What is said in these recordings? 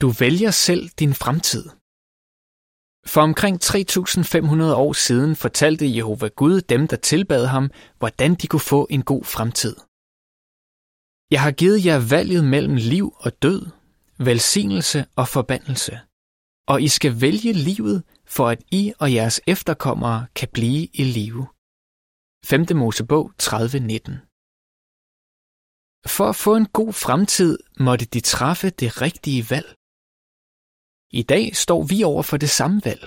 Du vælger selv din fremtid. For omkring 3.500 år siden fortalte Jehova Gud dem, der tilbad ham, hvordan de kunne få en god fremtid. Jeg har givet jer valget mellem liv og død, velsignelse og forbandelse, og I skal vælge livet, for at I og jeres efterkommere kan blive i live. 5. Mosebog 30.19 For at få en god fremtid måtte de træffe det rigtige valg. I dag står vi over for det samme valg.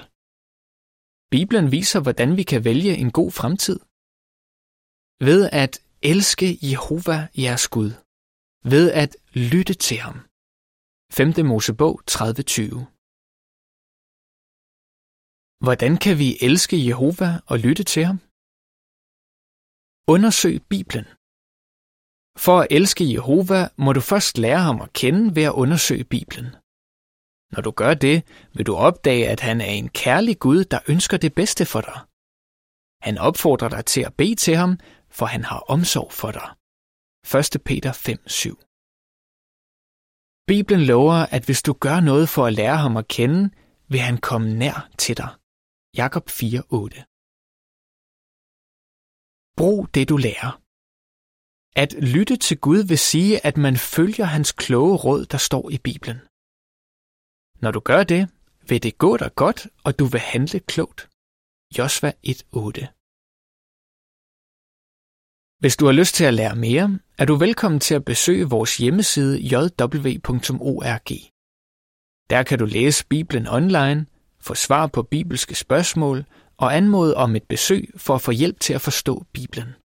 Bibelen viser, hvordan vi kan vælge en god fremtid. Ved at elske Jehova jeres Gud. Ved at lytte til ham. 5. Mosebog 30.20 Hvordan kan vi elske Jehova og lytte til ham? Undersøg Bibelen. For at elske Jehova må du først lære ham at kende ved at undersøge Bibelen. Når du gør det, vil du opdage, at han er en kærlig Gud, der ønsker det bedste for dig. Han opfordrer dig til at bede til ham, for han har omsorg for dig. 1. Peter 5:7 Bibelen lover, at hvis du gør noget for at lære ham at kende, vil han komme nær til dig. Jakob 4:8 Brug det, du lærer. At lytte til Gud vil sige, at man følger hans kloge råd, der står i Bibelen. Når du gør det, vil det gå dig godt, og du vil handle klogt. Josva 1:8 Hvis du har lyst til at lære mere, er du velkommen til at besøge vores hjemmeside jw.org. Der kan du læse Bibelen online, få svar på bibelske spørgsmål og anmode om et besøg for at få hjælp til at forstå Bibelen.